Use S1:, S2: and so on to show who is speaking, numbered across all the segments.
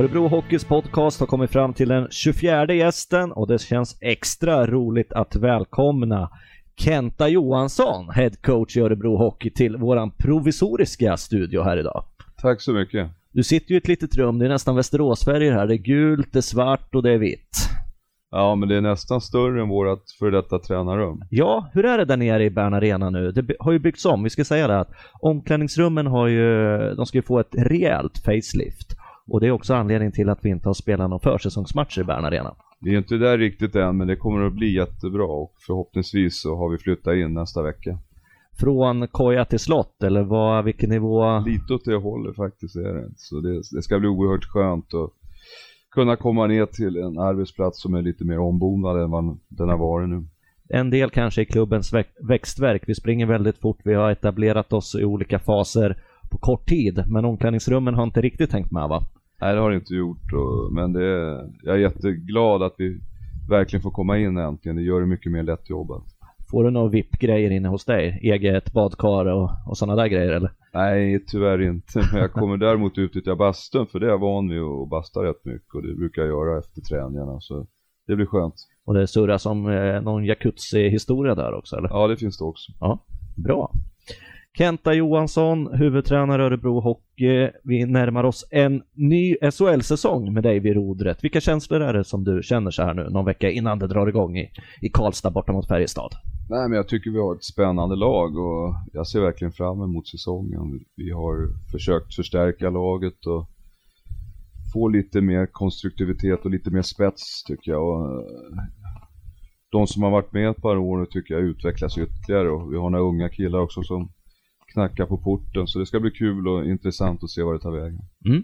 S1: Örebro Hockeys podcast har kommit fram till den 24 gästen och det känns extra roligt att välkomna Kenta Johansson, head coach i Örebro Hockey, till våran provisoriska studio här idag.
S2: Tack så mycket.
S1: Du sitter ju i ett litet rum, det är nästan Västeråsfärger här. Det är gult, det är svart och det är vitt.
S2: Ja, men det är nästan större än vårt före detta tränarrum.
S1: Ja, hur är det där nere i Bern Arena nu? Det har ju byggts om, vi ska säga det att omklädningsrummen har ju, de ska ju få ett rejält facelift. Och det är också anledningen till att vi inte har spelat någon försäsongsmatch i Bern Arena.
S2: Vi är inte där riktigt än, men det kommer att bli jättebra och förhoppningsvis så har vi flyttat in nästa vecka.
S1: Från koja till slott, eller vad, vilken nivå?
S2: Lite åt det hållet faktiskt är det. Så det, det ska bli oerhört skönt att kunna komma ner till en arbetsplats som är lite mer ombonad än vad den har varit nu.
S1: En del kanske i klubbens växtverk. Vi springer väldigt fort, vi har etablerat oss i olika faser på kort tid, men omklädningsrummen har inte riktigt tänkt med va?
S2: Nej det har det inte gjort, och, men det är, jag är jätteglad att vi verkligen får komma in äntligen. Det gör det mycket mer lättjobbat.
S1: Får du några VIP-grejer inne hos dig? Eget badkar och, och sådana där grejer eller?
S2: Nej, tyvärr inte. Men jag kommer däremot utnyttja bastun för det är jag van vid att basta rätt mycket och det brukar jag göra efter träningarna. Så det blir skönt.
S1: Och det surras om eh, någon jacuzzi-historia där också eller?
S2: Ja, det finns det också.
S1: Ja, bra. Kenta Johansson, huvudtränare Örebro Hockey. Vi närmar oss en ny SHL-säsong med dig vid rodret. Vilka känslor är det som du känner så här nu, någon vecka innan det drar igång i, i Karlstad borta mot Färjestad?
S2: Nej, men jag tycker vi har ett spännande lag och jag ser verkligen fram emot säsongen. Vi har försökt förstärka laget och få lite mer konstruktivitet och lite mer spets tycker jag. Och eh, de som har varit med ett par år nu tycker jag utvecklas ytterligare och vi har några unga killar också som knackar på porten. Så det ska bli kul och intressant att se vad det tar vägen.
S1: Mm.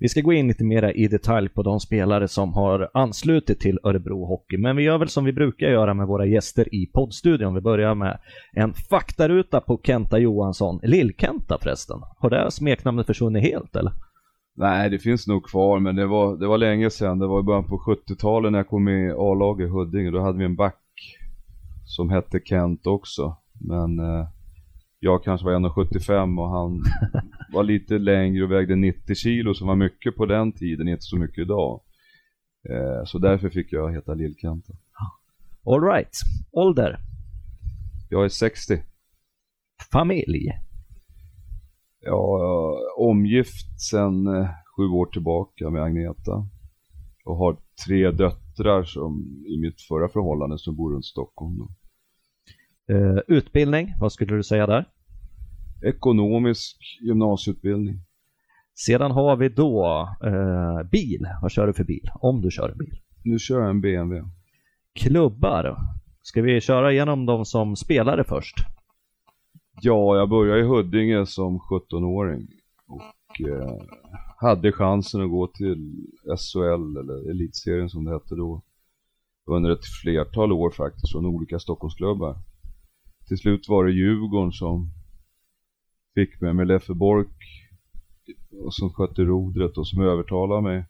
S1: Vi ska gå in lite mer i detalj på de spelare som har anslutit till Örebro Hockey, men vi gör väl som vi brukar göra med våra gäster i poddstudion. Vi börjar med en faktaruta på Kenta Johansson, Lill-Kenta förresten. Har det smeknamnet försvunnit helt eller?
S2: Nej, det finns nog kvar, men det var, det var länge sedan. Det var i början på 70-talet när jag kom med i A-laget i Huddinge. Då hade vi en back som hette Kent också. Men eh, jag kanske var 1,75 och han var lite längre och vägde 90 kilo som var mycket på den tiden, inte så mycket idag. Eh, så därför fick jag heta Lillkanta.
S1: All right. Ålder?
S2: Jag är 60.
S1: Familj?
S2: Ja, omgift sedan eh, sju år tillbaka med Agneta. Och har tre döttrar som i mitt förra förhållande som bor runt Stockholm. Då.
S1: Uh, utbildning, vad skulle du säga där?
S2: Ekonomisk gymnasieutbildning.
S1: Sedan har vi då uh, bil. Vad kör du för bil? Om du kör bil.
S2: Nu kör jag en BMW.
S1: Klubbar. Ska vi köra igenom dem som spelare först?
S2: Ja, jag började i Huddinge som 17-åring. Och eh, hade chansen att gå till SHL, eller Elitserien som det hette då. Under ett flertal år faktiskt, från olika Stockholmsklubbar till slut var det Djurgården som fick mig med Leffe Bork och som skötte rodret och som övertalade mig.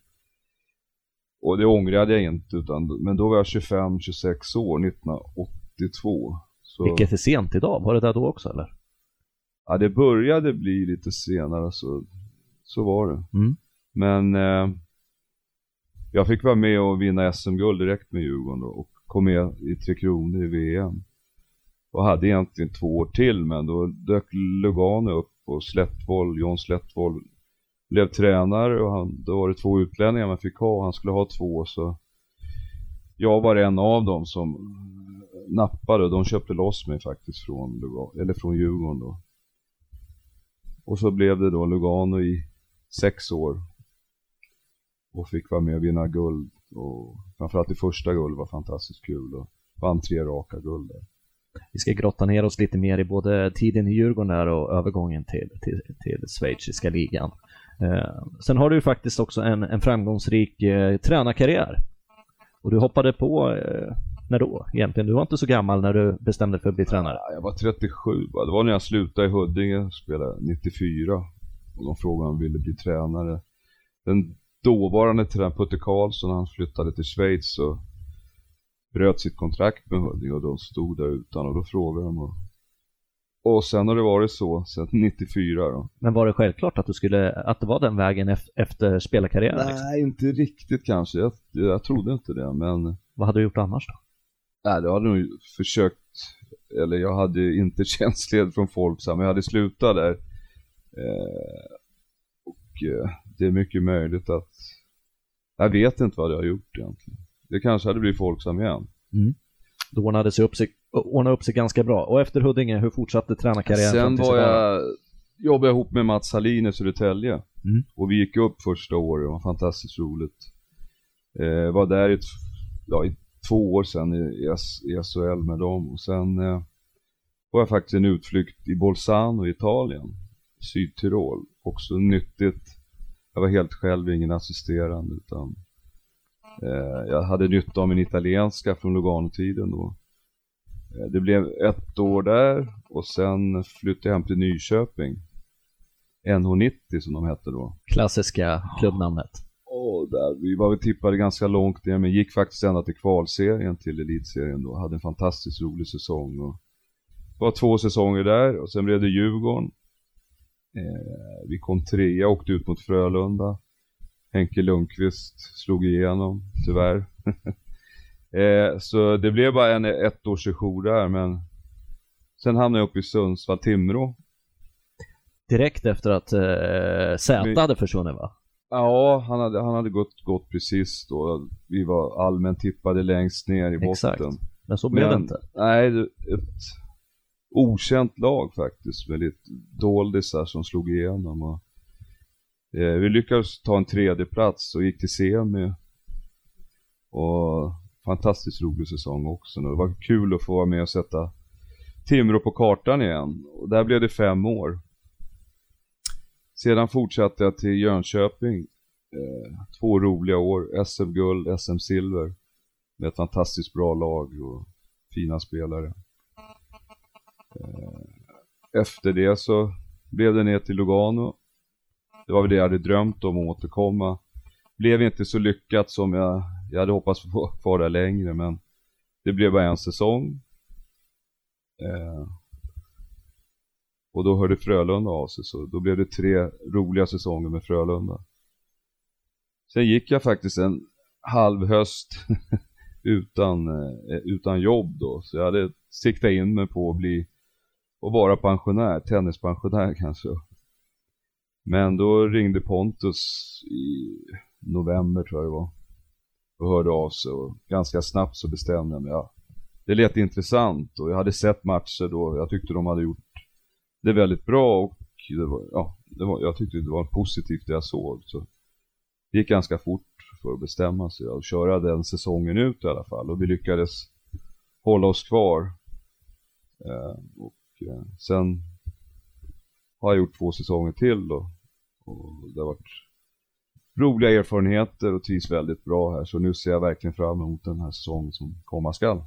S2: Och det ångrade jag inte, utan, men då var jag 25-26 år, 1982.
S1: Så... Vilket är sent idag, var det där då också eller?
S2: Ja, det började bli lite senare, så, så var det.
S1: Mm.
S2: Men eh, jag fick vara med och vinna SM-guld direkt med Djurgården då, och kom med i Tre Kronor i VM och hade egentligen två år till men då dök Lugano upp och Slättvoll, John Slättvoll blev tränare och han, då var det två utlänningar man fick ha. Och han skulle ha två så jag var en av dem som nappade. Och de köpte loss mig faktiskt från, Lugano, eller från Djurgården då. Och så blev det då Lugano i sex år och fick vara med och vinna guld. Och framförallt det första guld var fantastiskt kul och vann tre raka guld där
S1: vi ska grotta ner oss lite mer i både tiden i Djurgården där och övergången till, till, till schweiziska ligan. Eh, sen har du ju faktiskt också en, en framgångsrik eh, tränarkarriär. Och du hoppade på, eh, när då egentligen? Du var inte så gammal när du bestämde dig för att bli tränare?
S2: Jag var 37, det var när jag slutade i Huddinge, spelade 94. Och de frågade om jag ville bli tränare. Den dåvarande tränaren Putte Karlsson, han flyttade till Schweiz och bröt sitt kontrakt med Huddinge och de stod där utan och då frågade de och, Och sen har det varit så sedan 94 då.
S1: Men var det självklart att du skulle, att det var den vägen ef- efter spelarkarriären?
S2: Nej,
S1: Liksom?
S2: inte riktigt kanske. Jag, jag trodde inte det, men
S1: Vad hade du gjort annars då?
S2: nej, jag hade nog försökt, eller jag hade inte tjänstled från Folksam, jag hade slutat där. Eh, och eh, det är mycket möjligt att, jag vet inte vad jag har gjort egentligen. Det kanske hade blivit Folksam igen.
S1: Det ordnade sig upp sig, ordnade upp sig ganska bra. Och efter Huddinge, hur fortsatte tränarkarriären?
S2: Sen var jag, jobbade ihop med Mats Hallin i Södertälje.
S1: Mm.
S2: Och vi gick upp första året, det var fantastiskt roligt. Eh, var där i, ja, i två år sedan i, i, SHL med dem. Och sen eh, var jag faktiskt en utflykt i Bolzano i Italien. Sydtirol. Också nyttigt. Jag var helt själv, ingen assisterande utan jag hade nytta av min italienska från Lugano-tiden då. Eh, Det blev ett år där och sen flyttade jag hem till Nyköping. NH90 som de hette då.
S1: Klassiska klubbnamnet.
S2: Och där, vi var väl tippade ganska långt ner men gick faktiskt ända till kvalserien till elitserien då. Hade en fantastiskt rolig säsong. Och var två säsonger där och sen blev det Djurgården. Eh, vi kom trea och åkte ut mot Frölunda. Henke Lundqvist slog igenom, tyvärr. eh, så det blev bara en ettårssejour där men sen hamnade jag uppe i Sundsvall-Timrå.
S1: Direkt efter att eh, Zäta hade försvunnit va?
S2: Ja, han hade, han hade gått, gått precis då. Vi var allmänt tippade längst ner i botten.
S1: Exakt. Men så blev det
S2: Men-
S1: inte.
S2: Nej, det- ett okänt lag faktiskt. Med lite doldisar som slog igenom. Och, Eh, vi lyckades ta en tredje plats och gick till semi. Och fantastiskt rolig säsong också. Det var kul att få vara med och sätta Timrå på kartan igen. Och där blev det fem år. Sedan fortsatte jag till Jönköping. Eh, två roliga år. SM-guld, SM-silver. Med ett fantastiskt bra lag och fina spelare. Eh, efter det så blev det ner till Lugano. Det var väl det jag hade drömt om att återkomma. Blev inte så lyckat som jag, jag hade hoppats få vara kvar där längre men det blev bara en säsong. Eh, och då hörde Frölunda av sig så då blev det tre roliga säsonger med Frölunda. Sen gick jag faktiskt en halv höst utan, eh, utan jobb då. Så jag hade siktat in mig på att bli, och vara pensionär, tennispensionär kanske. Men då ringde Pontus i november tror jag det var. Och hörde av sig och ganska snabbt så bestämde jag mig. Ja, det lät intressant och jag hade sett matcher då. Jag tyckte de hade gjort det väldigt bra och det var, ja, det var, jag tyckte det var positivt det jag såg. Så det gick ganska fort för att bestämma sig och köra den säsongen ut i alla fall. Och vi lyckades hålla oss kvar. Eh, och eh, sen har jag gjort två säsonger till då. Och det har varit roliga erfarenheter och trivs väldigt bra här. Så nu ser jag verkligen fram emot den här säsongen som komma skall.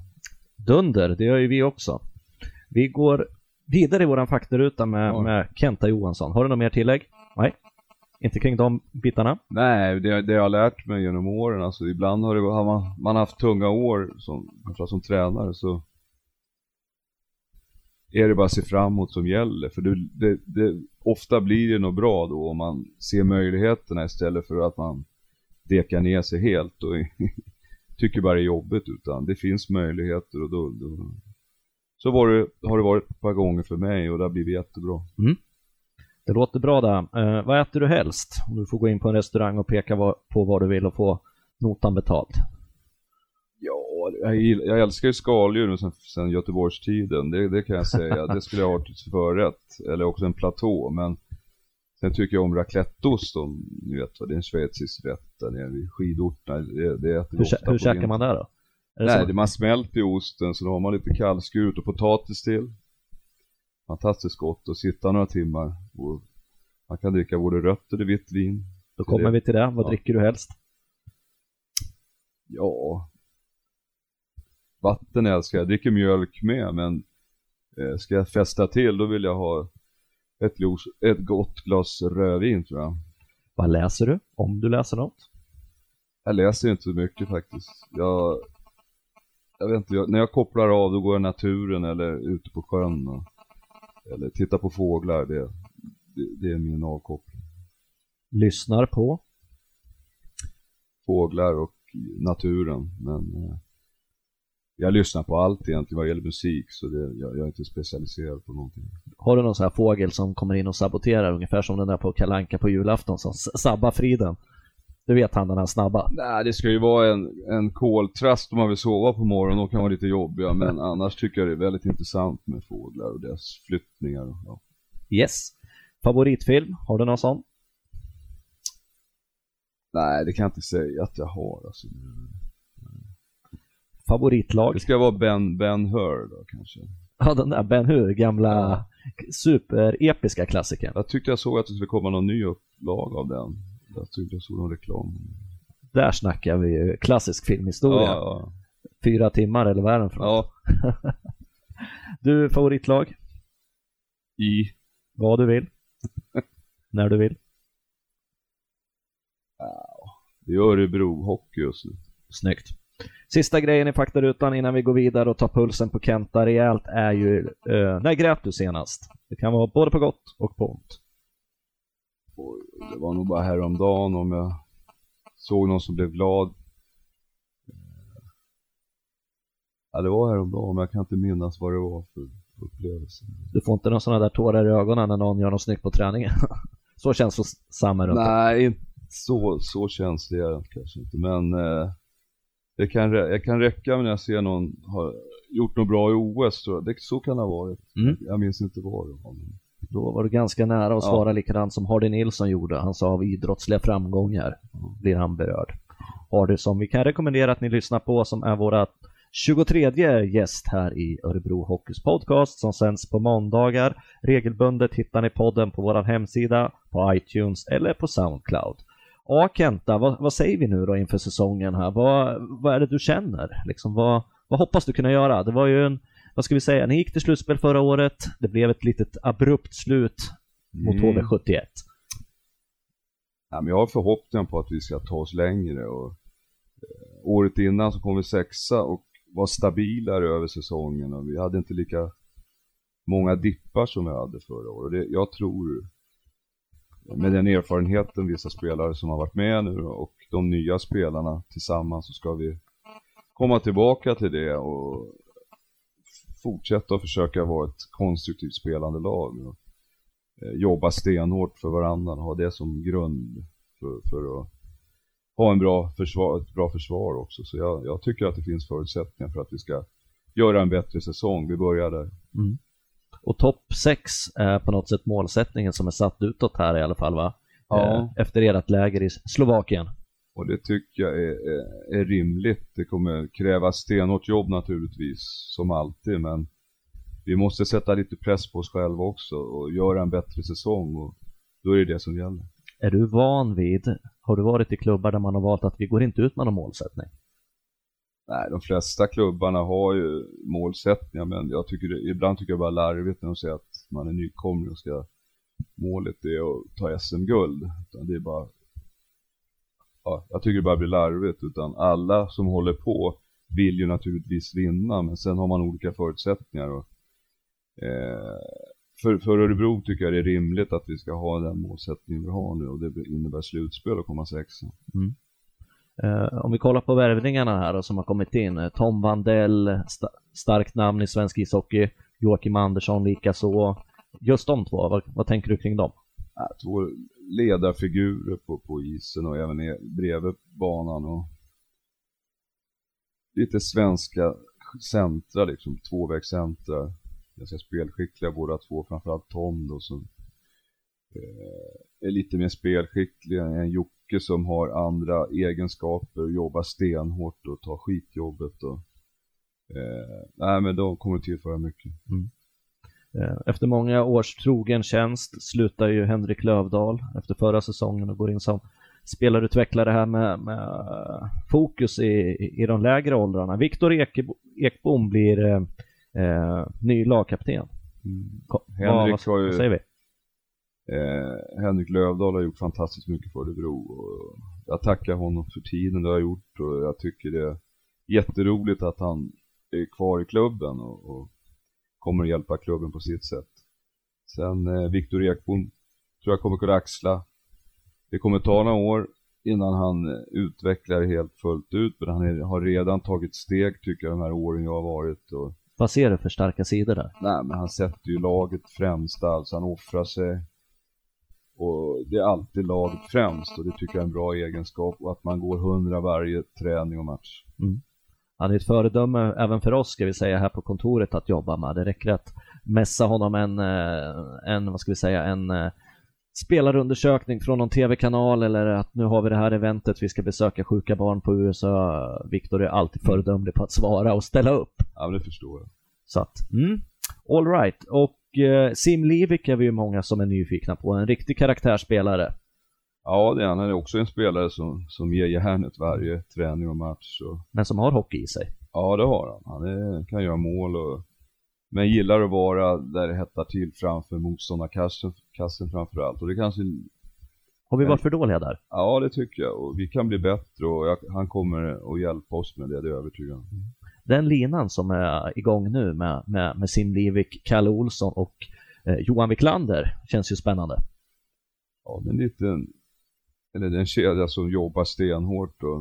S1: Dunder, det gör ju vi också. Vi går vidare i våran faktaruta med,
S2: Ja.
S1: med Kenta Johansson. Har du något mer tillägg? Nej? Inte kring de bitarna?
S2: Nej, det, det jag har lärt mig genom åren, alltså ibland har, det, har man, man haft tunga år som, framförallt som tränare så är det bara att se framåt som gäller. För det, det, det, ofta blir det nog bra då om man ser möjligheterna istället för att man dekar ner sig helt och tycker bara det är jobbigt. Utan det finns möjligheter och då, då så var det, har det varit ett par gånger för mig och det har blivit jättebra. Mm.
S1: Det låter bra där. Eh, vad äter du helst? Om du får gå in på en restaurang och peka på vad du vill och få notan betald.
S2: Ja, jag, jag älskar ju skaldjur sen, sen Göteborgstiden, det, det kan jag säga. Det skulle jag ha till förrätt, eller också en platå. Men sen tycker jag om racletteost, om ni vet vad det är en schweizisk rätt där nere vid skidorterna. Det, det äter
S1: Hur,
S2: ofta
S1: hur käkar man där då? Är det
S2: Nej, det, man smälter ju osten så då har man lite kallskuret och potatis till. Fantastiskt gott att sitta några timmar. Och man kan dricka både rött eller vitt vin.
S1: Då kommer vi till det. Vad
S2: Ja.
S1: dricker du helst?
S2: Ja. Vatten älskar jag. Jag dricker mjölk med men eh, ska jag fästa till då vill jag ha ett, los, ett gott glas rödvin tror jag.
S1: Vad läser du? Om du läser något?
S2: Jag läser inte så mycket faktiskt. Jag, jag vet inte, jag, när jag kopplar av då går jag i naturen eller ute på sjön. Och, eller titta på fåglar, det, det, det är min avkoppling.
S1: Lyssnar på?
S2: Fåglar och naturen, men eh, jag lyssnar på allt egentligen vad gäller musik så det, jag, jag, är inte specialiserad på någonting.
S1: Har du någon sån här fågel som kommer in och saboterar ungefär som den där på Kalanka på julafton som sabbar friden? Du vet han den här snabba?
S2: Nej det ska ju vara en, en koltrast om man vill sova på morgonen, de kan vara lite jobbiga men annars tycker jag det är väldigt intressant med fåglar och deras flyttningar. Ja.
S1: Yes. Favoritfilm, har du någon sån?
S2: Nej det kan jag inte säga att jag har alltså
S1: favoritlag.
S2: Det ska vara Ben, ben Hur då kanske.
S1: Ja, den där Ben Hur, gamla superepiska klassikern.
S2: Jag tyckte jag såg att det skulle komma någon ny upplag av den. Jag tyckte jag såg någon reklam.
S1: Där snackar vi ju klassisk filmhistoria. Ja, ja. Fyra timmar eller den för
S2: Ja.
S1: du, favoritlag?
S2: I?
S1: Vad du vill. När du vill.
S2: Det är Örebro Hockey just nu.
S1: Snyggt. Sista grejen i faktarutan innan vi går vidare och tar pulsen på Kenta rejält är ju, uh, när grät du senast? Det kan vara både på gott och på ont.
S2: Det var nog bara häromdagen om jag såg någon som blev glad. Ja, det var häromdagen, men jag kan inte minnas vad det var för upplevelse.
S1: Du får inte några sådana där tårar i ögonen när någon gör något snyggt på träningen? så känslosamma runt
S2: Nej, inte så, så känslig är jag kanske inte, men eh, det kan, jag kan räcka när jag ser någon har gjort något bra i OS, tror jag. Det, så kan det ha varit. Mm. Jag minns inte vad det var. Men...
S1: Då var du ganska nära att svara ja. likadant som Hardy Nilsson gjorde. Han sa av idrottsliga framgångar blir han berörd. Hardy som vi kan rekommendera att ni lyssnar på som är våra 23 gäst här i Örebro Hockeys podcast som sänds på måndagar. Regelbundet hittar ni podden på vår hemsida, på iTunes eller på Soundcloud. Ja, Kenta, vad, vad, säger vi nu då inför säsongen här? Vad, vad är det du känner? Liksom, vad, vad hoppas du kunna göra? Det var ju en, vad ska vi säga, ni gick till slutspel förra året. Det blev ett litet abrupt slut mot mm. HV71.
S2: Ja, men jag har förhoppningar på att vi ska ta oss längre och eh, året innan så kom vi sexa och var stabilare över säsongen och vi hade inte lika många dippar som vi hade förra året. Det, jag tror Mm. med den erfarenheten vissa spelare som har varit med nu och de nya spelarna tillsammans så ska vi komma tillbaka till det och fortsätta att försöka vara ett konstruktivt spelande lag. Och eh, jobba stenhårt för varandra och ha det som grund för, för att ha en bra försvar, ett bra försvar också. Så jag, jag, tycker att det finns förutsättningar för att vi ska göra en bättre säsong. Vi börjar där.
S1: Mm. Och topp 6 är på något sätt målsättningen som är satt utåt här i alla fall va? Ja. Eh, efter ert läger i Slovakien.
S2: Och det tycker jag är, är, är, rimligt. Det kommer kräva stenhårt jobb naturligtvis, som alltid, men vi måste sätta lite press på oss själva också och göra en bättre säsong och då är det det som gäller.
S1: Är du van vid, har du varit i klubbar där man har valt att vi går inte ut med någon målsättning?
S2: Nej, de flesta klubbarna har ju målsättningar men jag tycker det, ibland tycker jag bara larvigt när de säger att man är nykomling och ska målet är att ta SM-guld. det är bara ja, jag tycker det bara blir larvigt utan alla som håller på vill ju naturligtvis vinna men sen har man olika förutsättningar och, eh, för, för Örebro tycker jag det är rimligt att vi ska ha den målsättningen vi har nu och det innebär slutspel och komma sexa. Mm.
S1: Eh, om vi kollar på värvningarna här då, som har kommit in. Eh, Tom Vandell, st starkt namn i svensk ishockey. Joakim Andersson likaså. Just de två, vad, vad tänker du kring dem?
S2: Två ledarfigurer på, på isen och även e-, bredvid banan. Och lite svenska centra, liksom tvåvägscentra. Ganska spelskickliga båda två, framförallt Tom då som eh, är lite mer spelskicklig än Jocke mycket som har andra egenskaper, jobbar stenhårt och tar skitjobbet och eh, nej men de kommer tillföra mycket. Mm.
S1: Eh, efter många års trogen tjänst slutar ju Henrik Lövdahl efter förra säsongen och går in som spelarutvecklare här med, med fokus i, i de lägre åldrarna. Viktor Ekbom blir eh, eh, ny lagkapten. Mm.
S2: Henrik vad, vad, vad säger vi? Eh, Henrik Lövdahl har gjort fantastiskt mycket för Örebro och jag tackar honom för tiden det har gjort och jag tycker det är jätteroligt att han är kvar i klubben och, och kommer att hjälpa klubben på sitt sätt. Sen eh, Viktor Ekbom tror jag kommer kunna axla. Det kommer ta några år innan han eh, utvecklar helt fullt ut, men han är, har redan tagit steg tycker jag de här åren jag har varit. Och,
S1: Vad ser du för starka sidor där?
S2: nej, men han sätter ju laget främst, alltså han offrar sig. Och det är alltid laget främst och det tycker jag är en bra egenskap och att man går hundra varje träning och match.
S1: Han är ett föredöme även för oss ska vi säga här på kontoret att jobba med. Det räcker att mässa honom en, eh, en vad ska vi säga, en eh, spelarundersökning från någon tv-kanal eller att nu har vi det här eventet, vi ska besöka sjuka barn på USA. Viktor är alltid föredömlig på att svara och ställa upp.
S2: Ja, men det förstår jag.
S1: Så att, mm, all right. Och eh, Sim Livik är vi ju många som är nyfikna på, en riktig karaktärsspelare.
S2: Ja, det är han. Han är också en spelare som, som ger järnet varje träning och match. Och,
S1: Men som har hockey i sig.
S2: ja, det har han. Han är, kan göra mål och men gillar att vara där det hettar till framför motståndarkassen kassen framför allt. Och det kanske,
S1: Har vi varit för dåliga där?
S2: ja det tycker jag. Och vi kan bli bättre och jag, han kommer att hjälpa oss med det, det är jag övertygad om.
S1: Den linan som är igång nu med, med, med Sim Livik, Kalle Olsson och eh, Johan Wiklander känns ju spännande.
S2: Ja, det är en liten, eller det är en kedja som jobbar stenhårt och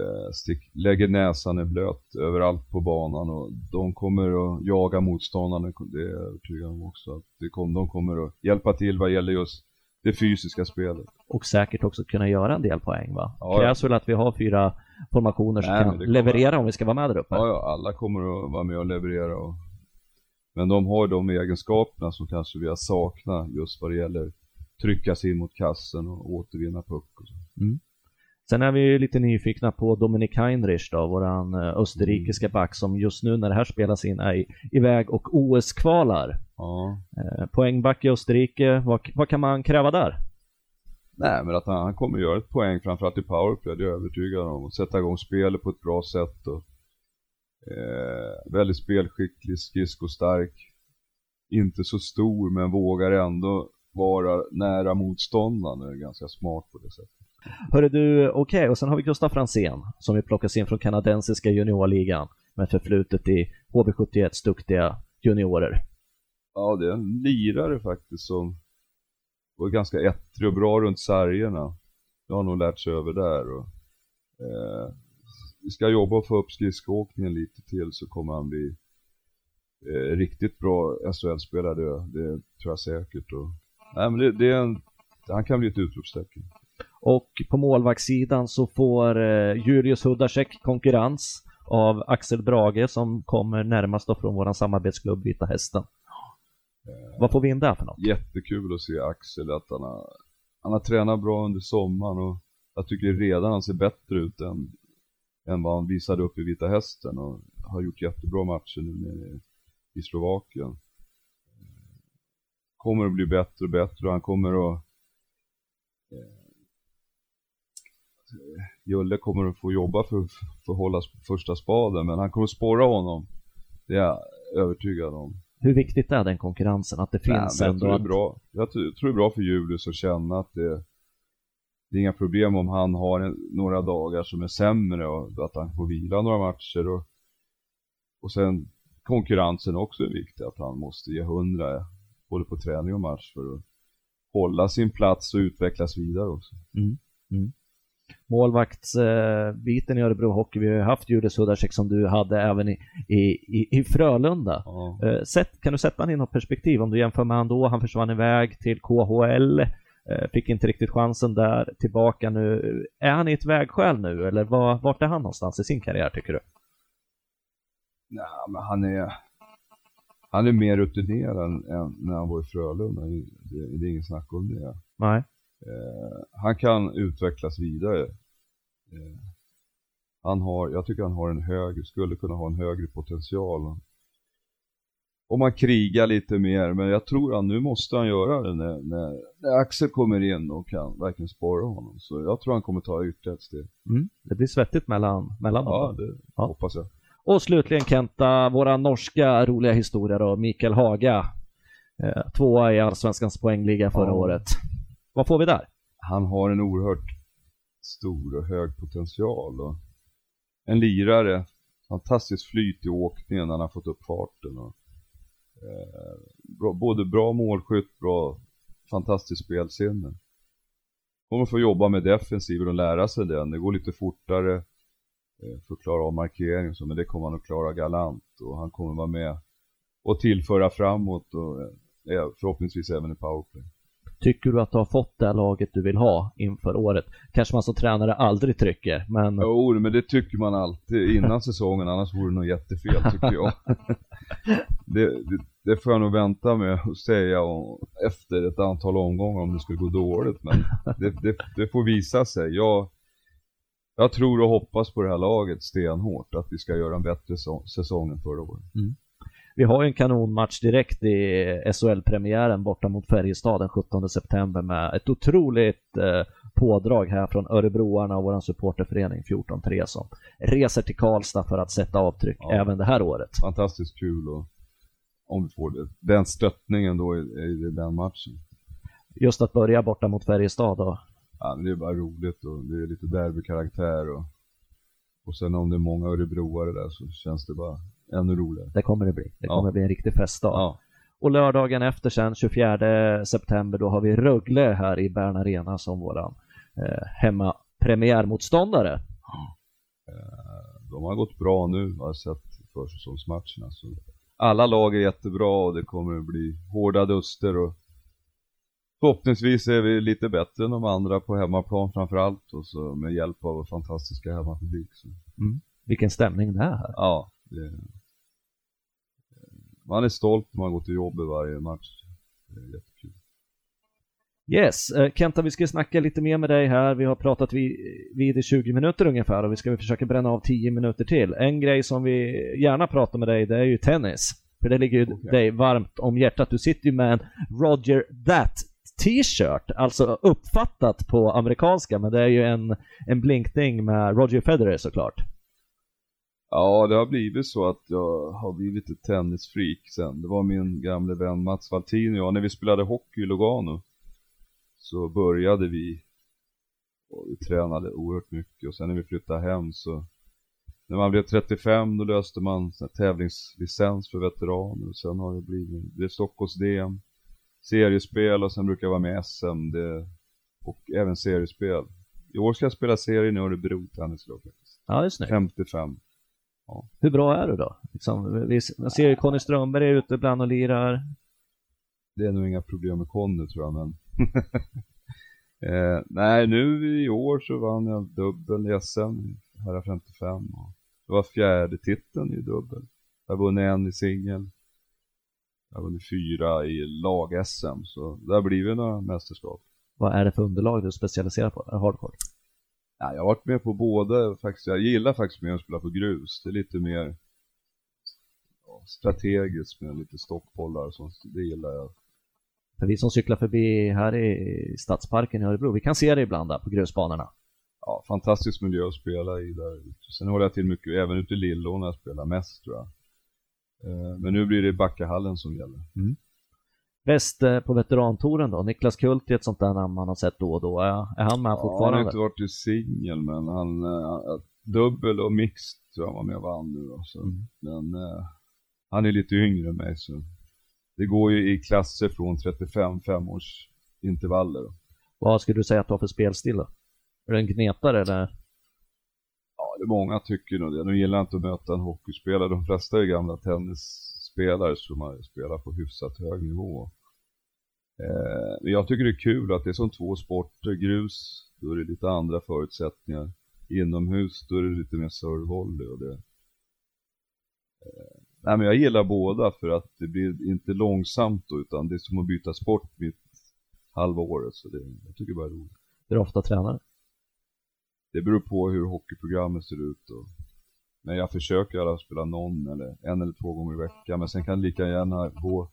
S2: eh, stick, lägger näsan i blöt överallt på banan och de kommer att jaga motståndarna, det är jag övertygad om också. Att det kom, de kommer att hjälpa till vad gäller just det fysiska spelet.
S1: Och säkert också kunna göra en del poäng va?
S2: Ja,
S1: Krävs väl att vi har fyra formationer som
S2: Nej,
S1: kan
S2: kommer-
S1: leverera om vi ska vara med där uppe.
S2: Ja, ja, alla kommer att vara med och leverera. Och... Men de har de egenskaperna som kanske vi har saknat just vad det gäller trycka sig in mot kassen och återvinna puck och så.
S1: Sen är vi ju lite nyfikna på Dominik Heinrich då, våran eh,
S2: Mm.
S1: österrikiska back som just nu när det här spelas in är iväg och OS-kvalar.
S2: Ja.
S1: Eh, poängback i Österrike, vad, vad kan man kräva där?
S2: Nej, men att han, han kommer göra ett poäng framförallt i powerplay, det är jag övertygad om. Och sätta igång spelet på ett bra sätt och eh, väldigt spelskicklig, skridskostark. Inte så stor men vågar ändå vara nära motståndaren. Är ganska smart på det sättet.
S1: Hörru du, okej, och sen har vi Gustav Fransén som vi plockas in från kanadensiska juniorligan med förflutet i HV71 duktiga juniorer.
S2: Ja, det är en lirare faktiskt som var ganska ettrig och bra runt sargerna. Det har nog lärt sig över där. Och, eh, vi ska jobba och få upp skridskoåkningen lite till så kommer han bli eh, riktigt bra SHL-spelare. Det, det tror jag säkert. Och, nej, men det, det är en, han kan bli ett utropstecken.
S1: Och på målvaktssidan så får eh, Julius Hudacek konkurrens av Axel Brage som kommer närmast då från vår samarbetsklubb Vita Hästen. Vad får vi in där för något?
S2: Jättekul att se Axel, att han har, han har tränat bra under sommaren och jag tycker redan han ser bättre ut än, än vad han visade upp i Vita Hästen och har gjort jättebra matcher nu nere i Slovakien. Kommer att bli bättre och bättre och han kommer att eh, Julle kommer att få jobba för, för att hålla första spaden men han kommer att spåra honom. Det är jag övertygad om.
S1: Hur viktigt är den konkurrensen? Att det
S2: Nej,
S1: finns
S2: jag
S1: ändå?
S2: tror det är bra. Jag tror, det är bra för Julius att känna att det, det är inga problem om han har en, några dagar som är sämre och att han får vila några matcher och, och sen konkurrensen också är viktig, att han måste ge hundra både på träning och match för att hålla sin plats och utvecklas vidare också.
S1: Målvaktsbiten i Örebro Hockey, vi har ju haft Julius Hudacek som du hade även i, i, i, Frölunda.
S2: Ja.
S1: Eh, Sätt, kan du sätta han i något perspektiv om du jämför med han då? Han försvann iväg till KHL, eh, fick inte riktigt chansen där, tillbaka nu. Är han i ett vägskäl nu eller var, vart är han någonstans i sin karriär tycker du?
S2: Nej, men han är han är mer rutinerad än, än när han var i Frölunda. Det, det är inget snack om det.
S1: Nej.
S2: Eh, han kan utvecklas vidare. Eh, han har, jag tycker han har en högre, skulle kunna ha en högre potential. Om man krigar lite mer, men jag tror han nu måste han göra det när, när, när Axel kommer in och kan verkligen spara honom. Så jag tror han kommer ta ytterligare ett steg.
S1: Mm. Det blir svettigt mellan, mellan
S2: Ja,
S1: dem.
S2: det
S1: Ja.
S2: hoppas jag.
S1: Och slutligen Kenta, våra norska roliga historia då, Mikael Haga. Eh, tvåa i Allsvenskans poängliga förra
S2: Ja.
S1: året. Vad får vi där?
S2: Han har en oerhört stor och hög potential. Och en lirare, fantastiskt flyt i åkningen när han har fått upp farten. Och, Eh, bra, både bra målskytt, bra, fantastiskt spelsinne. Kommer få jobba med defensiven och lära sig den. Det går lite fortare eh, för att klara av markering och så, men det kommer han att klara galant och han kommer vara med och tillföra framåt och eh, förhoppningsvis även i powerplay.
S1: Tycker du att du har fått det laget du vill ha inför året? Kanske man som tränare aldrig trycker, men...
S2: Jo, men det tycker man alltid innan säsongen, annars vore det nog jättefel tycker jag. det, det, det, får jag nog vänta med att säga och, efter ett antal omgångar om det skulle gå dåligt, men det, det, det får visa sig. Jag, jag tror och hoppas på det här laget stenhårt, att vi ska göra en bättre säsong än förra året. Mm.
S1: Vi har ju en kanonmatch direkt i SHL-premiären borta mot Färjestad den 17 september med ett otroligt eh, pådrag här från Örebroarna och vår supporterförening 14-3 som reser till Karlstad för att sätta avtryck ja. även det här året.
S2: Fantastiskt kul och om vi får det. den stöttningen då i, i den matchen.
S1: Just att börja borta mot Färjestad då?
S2: Ja, det är bara roligt och det är lite derbykaraktär och, och sen om det är många örebroare där så känns det bara ännu roligare.
S1: Det kommer det bli. Det kommer ja. bli en riktig festdag. Ja. Och lördagen efter sen, 24 september, då har vi Rögle här i Bern Arena som våran eh, hemmapremiärmotståndare.
S2: Eh, de har gått bra nu, har jag sett försäsongsmatcherna. Så alla lag är jättebra och det kommer att bli hårda duster och förhoppningsvis är vi lite bättre än de andra på hemmaplan framförallt och så med hjälp av vår fantastiska hemmapublik.
S1: Mm. Vilken stämning det är här.
S2: Ja, det, man är stolt när man går till jobbet varje match. Det är jättekul.
S1: Yes, eh, Kenta vi ska snacka lite mer med dig här. Vi har pratat vid, vid i 20 minuter ungefär och vi ska försöka bränna av 10 minuter till. En grej som vi gärna pratar med dig det är ju tennis. För det ligger ju okay. dig varmt om hjärtat. Du sitter ju med en Roger That t-shirt, alltså uppfattat på amerikanska, men det är ju en, en blinkning med Roger Federer såklart.
S2: Ja, det har blivit så att jag har blivit ett tennisfreak sen. Det var min gamle vän Mats Valtin och jag, när vi spelade hockey i Lugano så började vi och vi tränade oerhört mycket och sen när vi flyttade hem så när man blev 35 då löste man tävlingslicens för veteraner och sen har det blivit, det är Stockholms DM, seriespel och sen brukar jag vara med i SM det, och även seriespel. I år ska jag spela serien i Örebro Tennisklubb
S1: Ja, det är snyggt.
S2: 55.
S1: Ja. Hur bra är du då? Liksom, vi, man ser ju Conny Strömberg är ute ibland och lirar.
S2: Det är nog inga problem med Conny tror jag, men... eh, nej, nu i år så vann jag dubbel i SM, här 55. Och det var fjärde titeln i dubbel. Jag vunnit en i singel. Jag vunnit fyra i lag-SM, så det har blivit några mästerskap.
S1: Vad är det för underlag du specialiserar på? Hardcore?
S2: Ja, jag har varit med på båda faktiskt. Jag gillar faktiskt mer att spela på grus. Det är lite mer ja, strategiskt med lite stockbollar och sånt. Det gillar jag.
S1: För vi som cyklar förbi här i Stadsparken i Örebro, vi kan se det ibland där på grusbanorna.
S2: Ja, fantastisk miljö att spela i där Sen håller jag till mycket, även ute i Lillå när jag spelar mest tror jag. Eh, men nu blir det Backahallen som gäller. Mm.
S1: Bäst eh, på veterantouren då? Niklas Kult är ett sånt där namn man har sett då och då. Är, han med ja, fortfarande?
S2: Han har inte varit i singel men han, uh, dubbel och mixed tror jag var med och vann nu då. Så. Mm. Men uh, han är lite yngre än mig så det går ju i klasser från 35 femårs intervaller. Då.
S1: Vad skulle du säga att du har för spelstil då? Är du en gnetare eller?
S2: Ja, det är många tycker nog det. Nu gillar inte att möta en hockeyspelare. De flesta är gamla tennisspelare så man spelar på hyfsat hög nivå. Eh, men jag tycker det är kul att det är som två sporter. Grus, då är det lite andra förutsättningar. Inomhus, då är det lite mer servevolley och det. Eh, nej men jag gillar båda för att det blir inte långsamt då, utan det är som att byta sport mitt halva året. Så det, jag tycker bara det är roligt.
S1: Hur ofta tränar
S2: Det beror på hur hockeyprogrammet ser ut och men jag försöker alla spela någon eller en eller två gånger i veckan. Men sen kan det lika gärna gå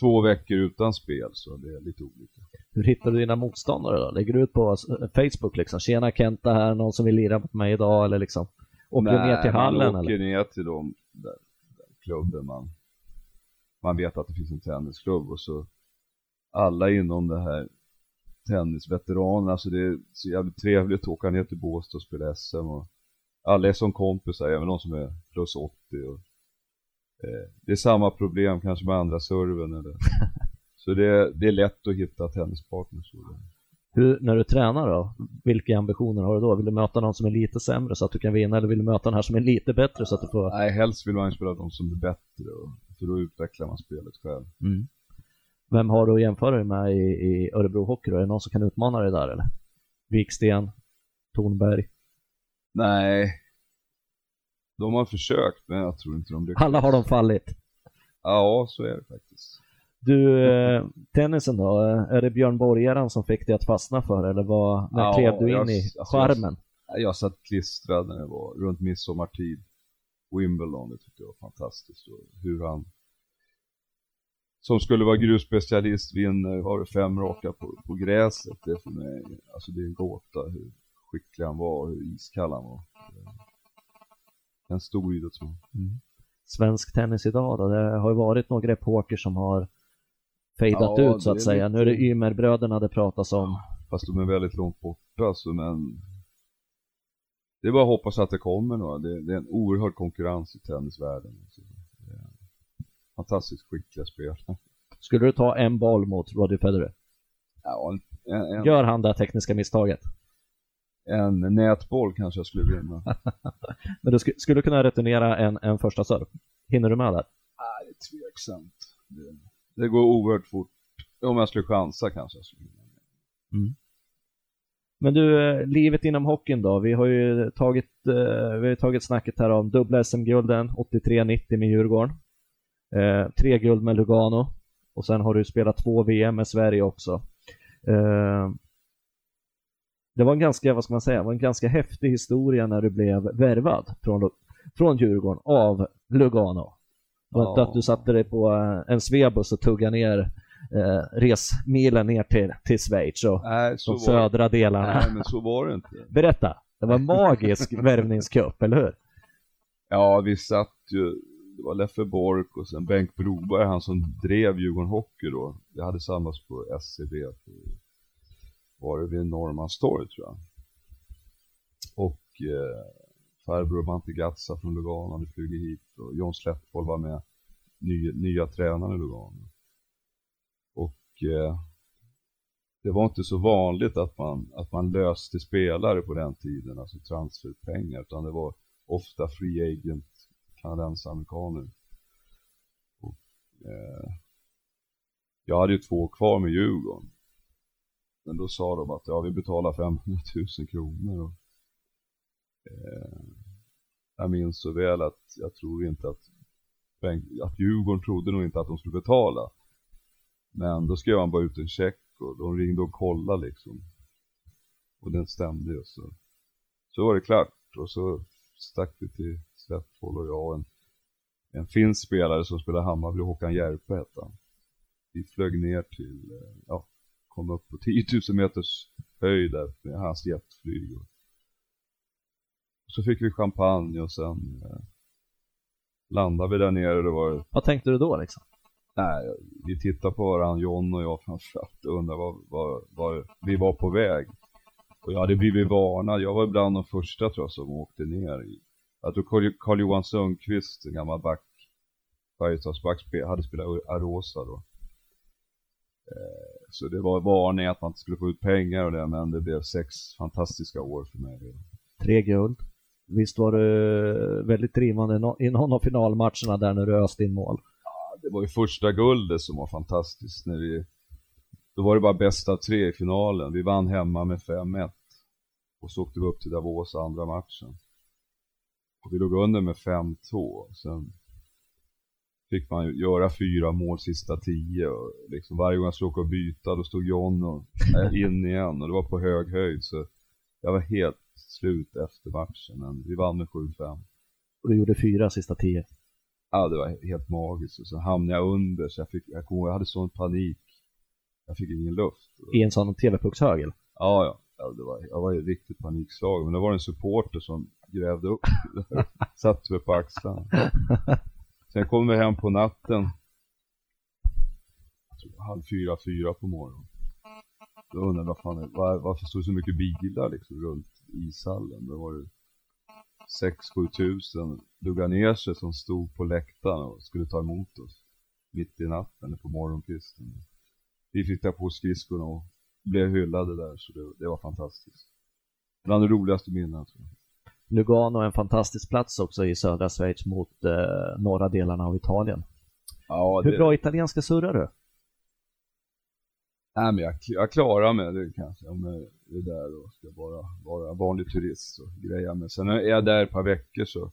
S2: två veckor utan spel så det är lite olika.
S1: Hur hittar du dina motståndare då? Lägger du ut på Facebook liksom? Tjena Kenta här, någon som vill lira mot mig idag eller liksom? Åker du ner till hallen
S2: man åker eller? ner till de där, där klubben man, man vet att det finns en tennisklubb och så alla inom det här tennisveteranerna, alltså det är så jävligt trevligt att åka ner till Båstad och spela SM och alla är som kompisar, även de som är plus 80 och Eh, det är samma problem kanske med andra serven eller Så det, det är lätt att hitta tennispartners.
S1: Hur, när du tränar då, vilka ambitioner har du då? Vill du möta någon som är lite sämre så att du kan vinna eller vill du möta den här som är lite bättre så att du får...
S2: Nej, helst vill man ju spela de som är bättre och, för då utvecklar man spelet själv.
S1: Mm. Vem har du att jämföra dig med i, i Örebro Hockey då? Är det någon som kan utmana dig där eller? Viksten? Tornberg?
S2: Nej. De har försökt men jag tror inte de lyckas.
S1: Alla har de fallit?
S2: Ja, så är det faktiskt.
S1: Du, eh, tennisen då? Är det Björn Borgaren som fick dig att fastna för eller vad, när
S2: Ja,
S1: klev du in
S2: jag-
S1: i
S2: alltså,
S1: skärmen?
S2: Jag, jag satt klistrad när det var runt midsommartid. Wimbledon, det tyckte jag var fantastiskt. Hur han som skulle vara grusspecialist vinner, har fem raka på, på gräset. Det är för mig, alltså det är en gåta hur skicklig han var och hur iskall han var. En stor idrottsman.
S1: Svensk tennis idag då? Det har ju varit några epoker som har fejdat
S2: Ja,
S1: ut så att säga.
S2: lite-
S1: Nu är det Ymerbröderna det pratas om.
S2: Fast de är väldigt långt borta så men Det är bara att hoppas att det kommer några. Det, det är en oerhörd konkurrens i tennisvärlden. Alltså, fantastiskt skickliga spelare.
S1: Skulle du ta en boll mot Roger Federer?
S2: Ja, en, en,
S1: Gör han det tekniska misstaget?
S2: En nätboll kanske jag skulle vinna.
S1: Men du sk skulle du kunna returnera en, en första serv? Hinner du med där?
S2: Nej, det är tveksamt. Det, det går oerhört fort. Om jag skulle chansa kanske jag skulle vinna.
S1: Men du, eh, livet inom hockeyn då? Vi har ju tagit, eh, vi har tagit snacket här om dubbla SM-gulden, 83-90 med Djurgården. Eh, tre guld med Lugano. Och sen har du spelat två VM med Sverige också. Eh, det var en ganska, vad ska man säga, var en ganska häftig historia när du blev värvad från, från Djurgården av Lugano.
S2: Ja.
S1: att du satte dig på eh, en svebuss och tuggade ner eh, resmilen ner till, till Schweiz och
S2: Nej, så
S1: de
S2: det.
S1: södra delarna.
S2: Nej, men så var det inte.
S1: Berätta! Det var en magisk värvningscup, eller hur?
S2: Ja, vi satt ju, det var Leffe Bork och sen Bengt Broberg, han som drev Djurgården Hockey då. Vi hade samlats på SCB, på, var det vid Norrmalmstorg tror jag. Och eh, farbror Mantegazza från Lugano hade flugit hit och John Slättboll var med, ny, nya tränaren i Lugano. Och eh, det var inte så vanligt att man, att man löste spelare på den tiden, alltså transferpengar, utan det var ofta free agent kanadensamerikaner. Och, eh, jag hade ju två kvar med Djurgården. Men då sa de att ja, vi betalar 500 000 kronor. Och, eh, jag minns så väl att jag tror inte att, att Djurgården trodde nog inte att de skulle betala. Men då skrev han bara ut en check och de ringde och kollade liksom. Och den stämde ju så. Så var det klart och så stack vi till Svettboll och jag och en, en finsk spelare som spelade Hammarby, Håkan Järpe hette han. Vi flög ner till, eh, ja, kom upp på 10 000 meters höjd där med hans jetflyg. Och så fick vi champagne och sen eh, landade vi där nere och det var
S1: Vad tänkte du då liksom?
S2: Nej, vi tittade på varandra, John och jag framförallt och undrade var, var, var vi var på väg. Och jag hade blivit varnad, jag var bland de första tror jag som åkte ner i. Jag tror Carl- Carl-Johan Sundqvist, en gammal back, Färjestadsback, hade spelat Arosa då. Eh, Så det var varning att man inte skulle få ut pengar och det, men det blev sex fantastiska år för mig.
S1: Tre guld. Visst var du väldigt drivande i nå- i någon av finalmatcherna där när du öste in mål?
S2: det var ju första guldet som var fantastiskt när vi Då var det bara bästa av tre i finalen. Vi vann hemma med 5-1 Och så åkte vi upp till Davos andra matchen Och vi låg under med 5-2 Sen Fick man göra fyra mål sista tio och liksom varje gång jag skulle åka och byta då stod John och in igen och det var på hög höjd så Jag var helt slut efter matchen men vi vann med 7-5
S1: Och du gjorde fyra sista tio.
S2: Ja, det var helt magiskt. Och så hamnade jag under, så jag fick, jag ihåg, jag hade sån panik. Jag fick ingen luft.
S1: I en sån TV-puckshögel.
S2: Ja, ja. ja det var, jag var ju riktigt panikslagen. Men det var en supporter som grävde upp där. Satte mig på axlarna. Sen kom vi hem på natten. Halv fyra, fyra på morgonen. Då undrade jag fan, var, varför stod det så mycket bilar liksom runt ishallen? Då var det 6-7 tusen duggade ner sig som stod på läktaren och skulle ta emot oss. Mitt i natten på morgonkvisten. Vi fick ta på skridskorna och blev hyllade där så det, det var fantastiskt. Bland det roligaste minnena tror jag.
S1: Lugano är en fantastisk plats också i södra Schweiz mot eh, norra delarna av Italien.
S2: Ja,
S1: Hur
S2: det,
S1: bra italienska surrar du?
S2: Nej men jag, jag klarar mig det kanske om jag är där och ska bara vara vanlig turist och greja men sen är jag där ett par veckor så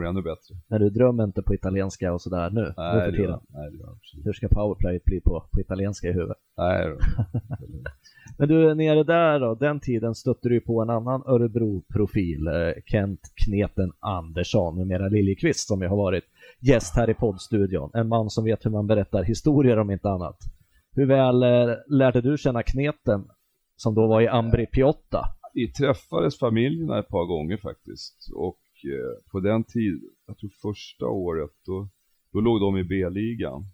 S2: det ännu bättre.
S1: När du drömmer inte på italienska och sådär nu, nu
S2: Nej,
S1: för
S2: det gör,
S1: tiden.
S2: nej det gör jag absolut
S1: Hur ska powerplayet bli på, på italienska i huvudet?
S2: Nej då.
S1: Men du, nere där då, den tiden stötte du på en annan Örebro-profil, eh, Kent Kneten Andersson, numera Liljekvist, som ju har varit gäst här i poddstudion. En man som vet hur man berättar historier om inte annat. Hur väl eh, lärde du känna Kneten, som då var i Ambri Piotta?
S2: Vi träffades familjerna ett par gånger faktiskt och eh, på den tiden, jag tror första året, då, då låg de i B-ligan.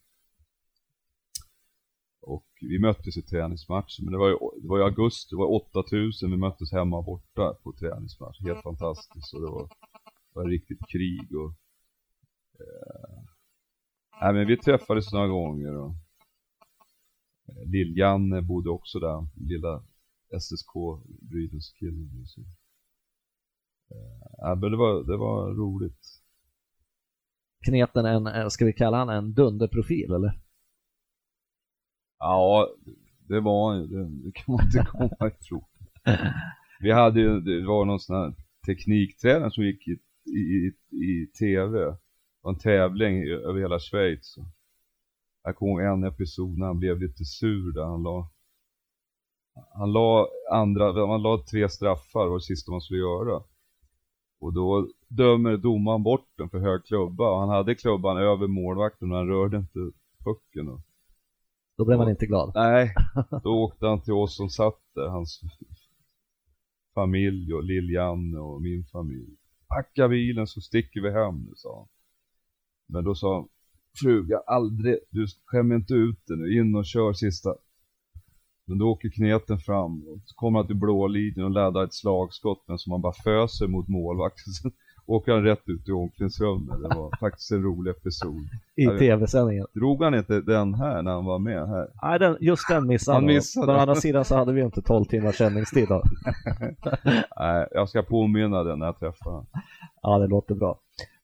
S2: Och vi möttes i träningsmatcher, men det var ju, det var i augusti, det var 8000, vi möttes hemma och borta på träningsmatch. Helt fantastiskt och det var, det var riktigt krig och eh, Nej men vi träffades några gånger och eh, Lill-Janne bodde också där, lilla SSK Brynäs killen. Så. Eh, ja, men det var, det var roligt.
S1: Kneten en, eh, ska vi kalla han en dunderprofil eller?
S2: Ja, det var det, det kan man inte komma ifrån. Vi hade ju, det var någon sån här tekniktränare som gick i, i, i tv. Det var en tävling över hela Schweiz. Jag kommer ihåg en episod när han blev lite sur där han la han la andra, han la tre straffar var det sista man skulle göra. Och då dömer domaren bort den för hög klubba och han hade klubban över målvakten men han rörde inte pucken. Och
S1: Då blev man inte glad.
S2: Nej, då åkte han till oss som satt där, hans familj och Lill-Janne och min familj. Packa bilen så sticker vi hem nu, sa han. Men då sa frugan, aldrig, du skämmer inte ut dig nu, in och kör sista. Men då åker kneten fram och så kommer han till blå linjen och laddar ett slagskott men som han bara föser mot målvakten. Sen åker han rätt ut i omklädningsrummet. Det var faktiskt en rolig episod.
S1: I tv-sändningen.
S2: Drog han inte den här när han var med här?
S1: Nej, den, just den missade
S2: Han missade.
S1: Men å andra sidan så hade vi inte 12 timmars sändningstid då.
S2: Nej, jag ska påminna den när jag träffar honom.
S1: Ja, det låter bra.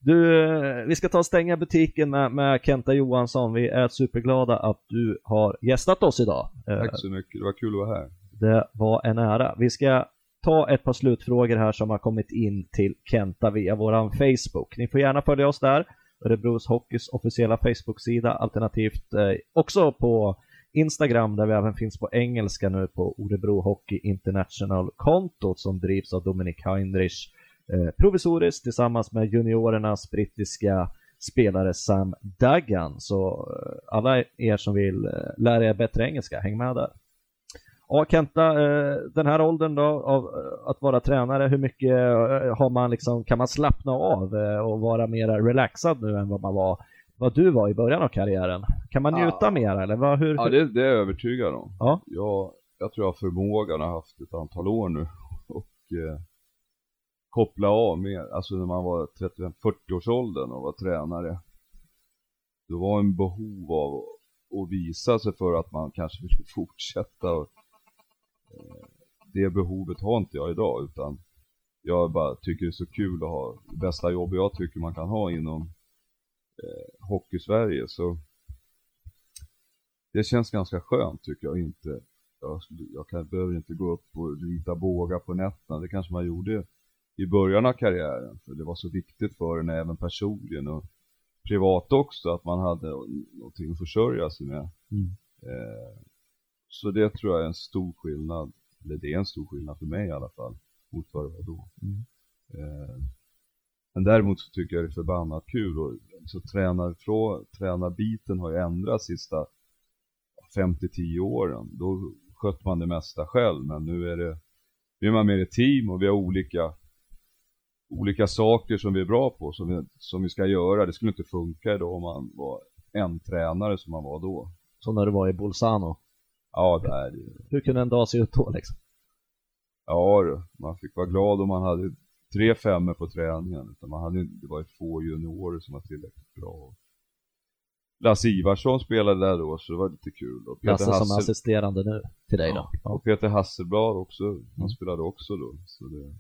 S1: Du, eh, vi ska ta och stänga butiken med, med Kenta Johansson. Vi är superglada att du har gästat oss idag. Eh,
S2: Tack så mycket, det var kul att vara här.
S1: Det var en ära. Vi ska ta ett par slutfrågor här som har kommit in till Kenta via våran Facebook. Ni får gärna följa oss där. Örebros Hockeys officiella Facebook-sida alternativt eh, också på Instagram där vi även finns på engelska nu på Orebro Hockey International-kontot som drivs av Dominik Heinrich eh, provisoriskt tillsammans med juniorernas brittiska spelare Sam Duggan. Så eh, alla er som vill eh, lära er bättre engelska, häng med där. Ja, Kenta, den här åldern då av att vara tränare, hur mycket har man liksom, kan man slappna av och vara mer relaxad nu än vad man var, vad du var i början av karriären? Kan man njuta
S2: Ja.
S1: mer eller vad, hur?
S2: Ja, det, det är jag övertygad om.
S1: Ja.
S2: Jag, jag tror jag har förmågan har haft ett antal år nu och eh, koppla av mer. Alltså när man var 35-40-årsåldern och var tränare. Det var en behov av att visa sig för att man kanske ville fortsätta. Och, eh, det behovet har inte jag idag utan jag bara tycker det är så kul att ha det bästa jobb jag tycker man kan ha inom eh, Hockey-Sverige. Så det känns ganska skönt tycker jag inte. Jag, jag kan, behöver inte gå upp och rita bågar på nätterna. Det kanske man gjorde i början av karriären. För det var så viktigt för en även personligen och privat också att man hade någonting att försörja sig med.
S1: Mm.
S2: Eh, så det tror jag är en stor skillnad. Eller det är en stor skillnad för mig i alla fall. Mot vad det var då.
S1: Mm.
S2: Eh, men däremot så tycker jag det är förbannat kul och så tränar, från, tränarbiten har ju ändrats sista 5-10 åren. Då sköt man det mesta själv men nu är det, nu är man mer ett team och vi har olika olika saker som vi är bra på som vi, som vi ska göra. Det skulle inte funka idag om man var en tränare som man var då.
S1: Som när du var i Bolzano.
S2: Ja, det är det.
S1: Hur kunde en dag se ut då liksom?
S2: Ja, man fick vara glad om man hade tre femmor på träningen. Utan man hade, det var ju få juniorer som var tillräckligt bra. Lasse Ivarsson spelade där då, så det var lite kul.
S1: Och Peter Lasse Hassel... som assisterande nu till dig då?
S2: Ja. Och Peter Hasselblad också, han mm. spelade också då. Så det,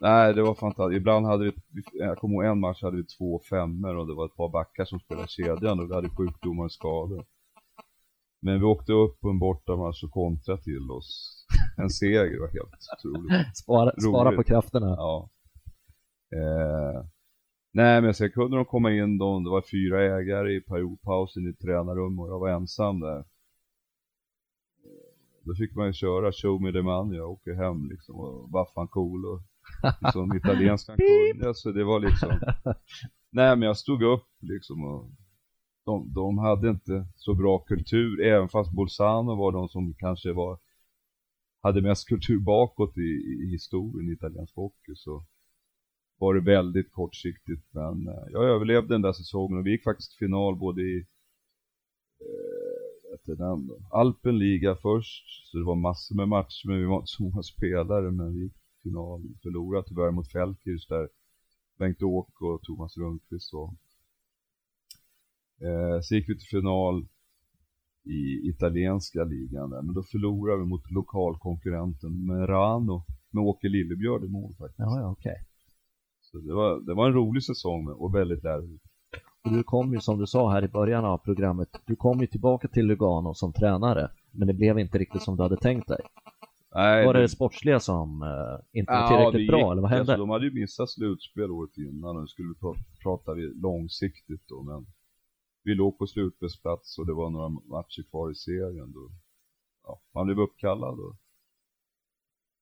S2: nej, det var fantastiskt. Ibland hade vi, jag kommer ihåg en match hade vi två femmor och det var ett par backar som spelade kedjan och vi hade sjukdomar och skador. Men vi åkte upp på en bortamatch och kontrade till oss en seger, var helt otroligt.
S1: spara, spara på krafterna.
S2: Ja. Eh, nej men sen kunde de komma in då, det var fyra ägare i periodpausen i tränarrum och jag var ensam där. Då fick man ju köra show me the money, jag åker hem liksom och vaffan cool och liksom italienskan kunde så det var liksom Nej men jag stod upp liksom och de, de hade inte så bra kultur, även fast Bolzano var de som kanske var hade mest kultur bakåt i, i historien i italiensk hockey så var det väldigt kortsiktigt. Men eh, jag överlevde den där säsongen och vi gick faktiskt till final både i eh, den då, Alpenliga först så det var massor med matcher men vi var inte så många spelare men vi gick till final, förlorade tyvärr mot Felkirch där Bengt-Åke och Thomas Rundqvist var Eh, så gick vi till final i italienska ligan där, men då förlorade vi mot lokalkonkurrenten Merano med Åke Lillebjörd i mål faktiskt.
S1: Ja, ja. Okay.
S2: Så det var, det var en rolig säsong och väldigt lärorik.
S1: Och du kom ju som du sa här i början av programmet, du kom ju tillbaka till Lugano som tränare, men det blev inte riktigt som du hade tänkt dig. Nej, var det det sportsliga som uh, inte var tillräckligt ja, bra, eller vad hände?
S2: Alltså, de hade ju missat slutspel året innan och nu skulle vi prata långsiktigt då, men vi låg på slutspelsplats och det var några matcher kvar i serien. Då, ja, man blev uppkallad och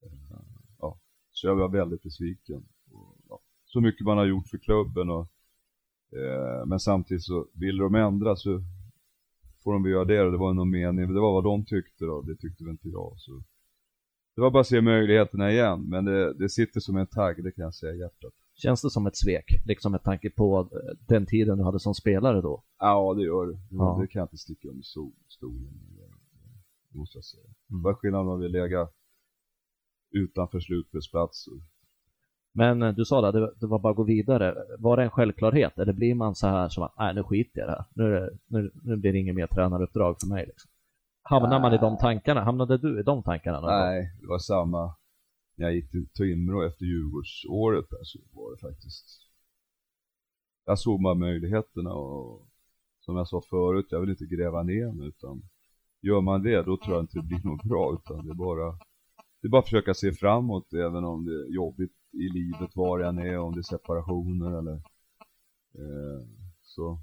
S2: eh, ja, så jag var väldigt besviken. Och, ja, så mycket man har gjort för klubben och eh, men samtidigt så vill de ändra så får de väl göra det det var någon mening, det var vad de tyckte då, det tyckte väl inte jag. Så. Det var bara att se möjligheterna igen, men det, det sitter som en tagg, det kan jag säga i hjärtat.
S1: Känns det som ett svek, liksom med tanke på eh, den tiden du hade som spelare då?
S2: Ja, det gör det. Ja. Det kan jag inte sticka under stolen. Det måste jag säga. Mm. Vad skillnaden om vi lägga utanför slutspelsplats?
S1: Men eh, du sa det, det var bara att gå vidare. Var det en självklarhet eller blir man så här som att, nej nu skiter jag i det här. Nu, nu, nu blir det inget mer tränaruppdrag för mig liksom. Hamnar man i de tankarna? Hamnade du i de tankarna?
S2: Nej, det var samma när jag gick till Timrå efter Djurgårdsåret där så var det faktiskt jag såg bara möjligheterna och som jag sa förut, jag vill inte gräva ner mig utan gör man det då tror jag inte det blir något bra utan det är bara det är bara att försöka se framåt även om det är jobbigt i livet var jag än är, om det är separationer eller eh, så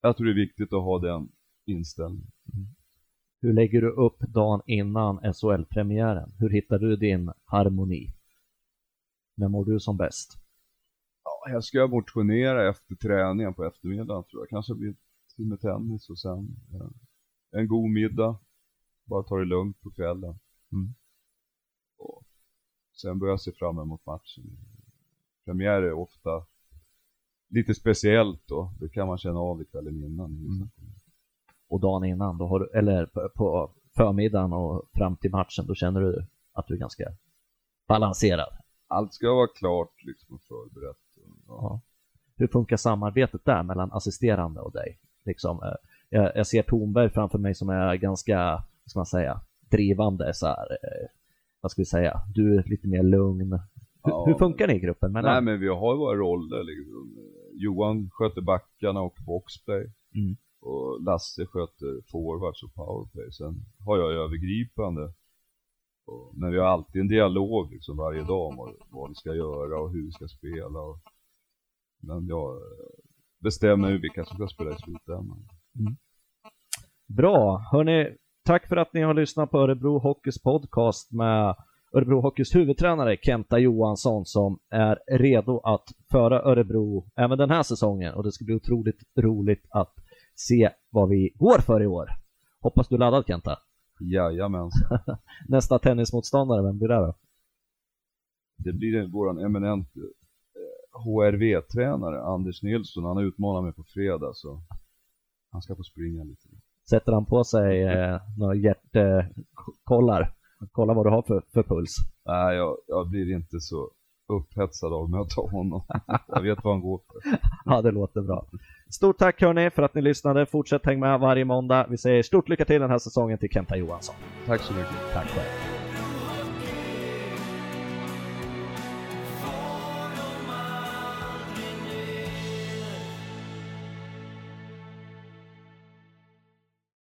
S2: jag tror det är viktigt att ha den inställningen. Mm.
S1: Hur lägger du upp dagen innan SHL-premiären? Hur hittar du din harmoni? När mår du som bäst?
S2: Ja, jag ska motionera efter träningen på eftermiddagen tror jag. Kanske blir timme tennis och sen ja, en god middag. Bara ta det lugnt på kvällen. Mm. Och sen börjar jag se fram emot matchen. Premiär är ofta lite speciellt då. Det kan man känna av kvällen innan. Mm
S1: och dagen innan, då har du, eller på förmiddagen och fram till matchen, då känner du att du är ganska balanserad.
S2: Allt ska vara klart liksom förberett. Ja. Ja.
S1: Hur funkar samarbetet där mellan assisterande och dig? Liksom, eh, jag, jag ser Tornberg framför mig som är ganska, vad ska man säga, drivande så här, eh, vad ska vi säga, du är lite mer lugn. Hur, ja, hur funkar det i gruppen?
S2: Mellan? Nej men vi har ju våra roller liksom. Johan sköter backarna och boxplay. Mm. Och Lasse sköter forwards och powerplay. Sen har jag övergripande. Och, men vi har alltid en dialog liksom varje dag om vad, vad vi ska göra och hur vi ska spela. Och, men jag bestämmer ju vilka som ska spela i slutändan. Mm.
S1: Bra, hörni. Tack för att ni har lyssnat på Örebro Hockeys podcast med Örebro Hockeys huvudtränare Kenta Johansson som är redo att föra Örebro även den här säsongen och det ska bli otroligt roligt att se vad vi går för i år. Hoppas du är laddad Kenta?
S2: Jajamensan.
S1: Nästa tennismotståndare, vem blir det då?
S2: Det blir våran eminent HRV-tränare eh, Anders Nilsson. Han har utmanat mig på fredag så han ska få springa lite.
S1: Sätter han på sig eh, några hjärtkollar Kolla vad du har för, för puls.
S2: Nej, jag, jag blir inte så upphetsad av att möta honom. Jag vet vad han går för.
S1: Ja, det låter bra. Stort tack hörni för att ni lyssnade. Fortsätt häng med varje måndag. Vi säger stort lycka till den här säsongen till Kenta Johansson.
S2: Tack så mycket.
S1: Tack själv.